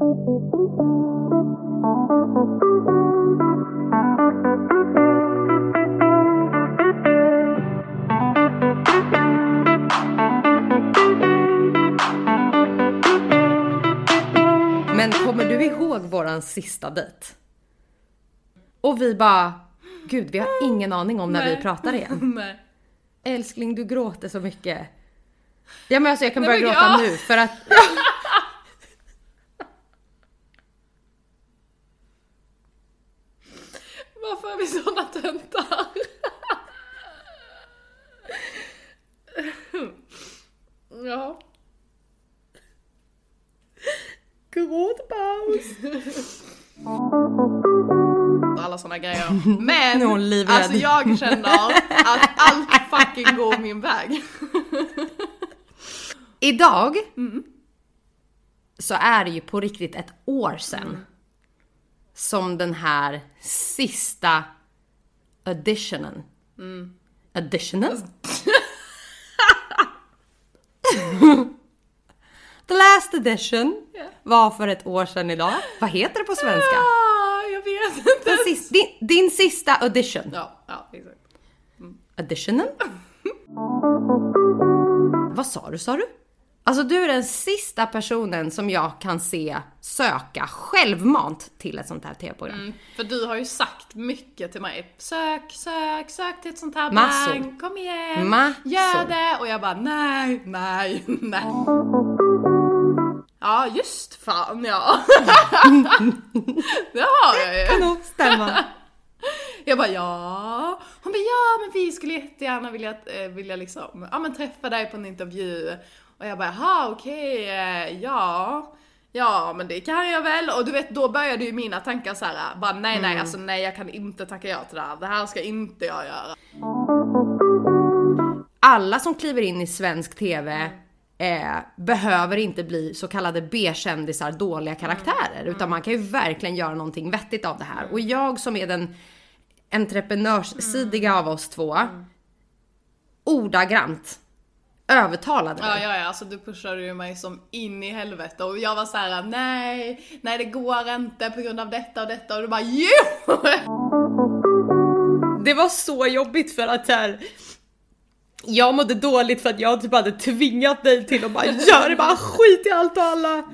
Men kommer du ihåg våran sista dejt? Och vi bara, gud vi har ingen aning om när vi Nej. pratar igen. Nej. Älskling du gråter så mycket. Ja men alltså jag kan Nej, börja men gråta ja. nu för att Varför är vi såna töntar? ja. gråtpaus. Alla såna grejer. Men livrädd. alltså jag känner att allt fucking går min väg. Idag Mm. så är det ju på riktigt ett år sedan som den här sista editionen. Mm. Editionen? The last edition var för ett år sedan idag. Vad heter det på svenska? Ah, jag vet inte. Den sis- din, din sista edition. Ja, ja exakt. Editionen? Vad sa du, sa du? Alltså du är den sista personen som jag kan se söka självmant till ett sånt här tv-program. Mm, för du har ju sagt mycket till mig. Sök, sök, sök till ett sånt här Massor. bang. Kom igen. Massor. Gör det. Och jag bara nej, nej, nej. Ja, just fan ja. det har jag ju. Kan nog stämma. Jag bara ja. Hon bara ja men vi skulle jättegärna vilja, eh, vilja liksom, ja men träffa dig på en intervju. Och jag bara jaha okej, eh, ja. Ja men det kan jag väl. Och du vet då började ju mina tankar så här, bara nej nej alltså nej jag kan inte tacka ja till det här. Det här ska inte jag göra. Alla som kliver in i svensk TV eh, behöver inte bli så kallade B-kändisar, dåliga karaktärer. Utan man kan ju verkligen göra någonting vettigt av det här. Och jag som är den entreprenörssidiga av oss två, ordagrant övertalade Ja mig. ja ja, alltså du pushade ju mig som in i helvete och jag var så här: nej, nej det går inte på grund av detta och detta och du bara jo! Det var så jobbigt för att här, jag mådde dåligt för att jag typ hade tvingat dig till att bara göra det, bara skit i allt och alla.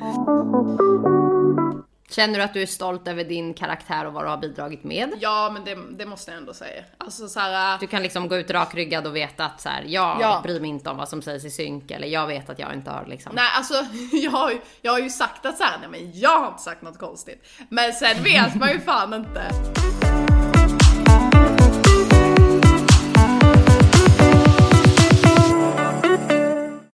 Känner du att du är stolt över din karaktär och vad du har bidragit med? Ja men det, det måste jag ändå säga. Alltså så här, Du kan liksom gå ut rakryggad och veta att så här, jag Ja. bryr mig inte om vad som sägs i synk eller jag vet att jag inte har liksom. Nej alltså jag har, ju, jag har ju sagt att så här, nej men jag har inte sagt något konstigt. Men sen vet man ju fan inte.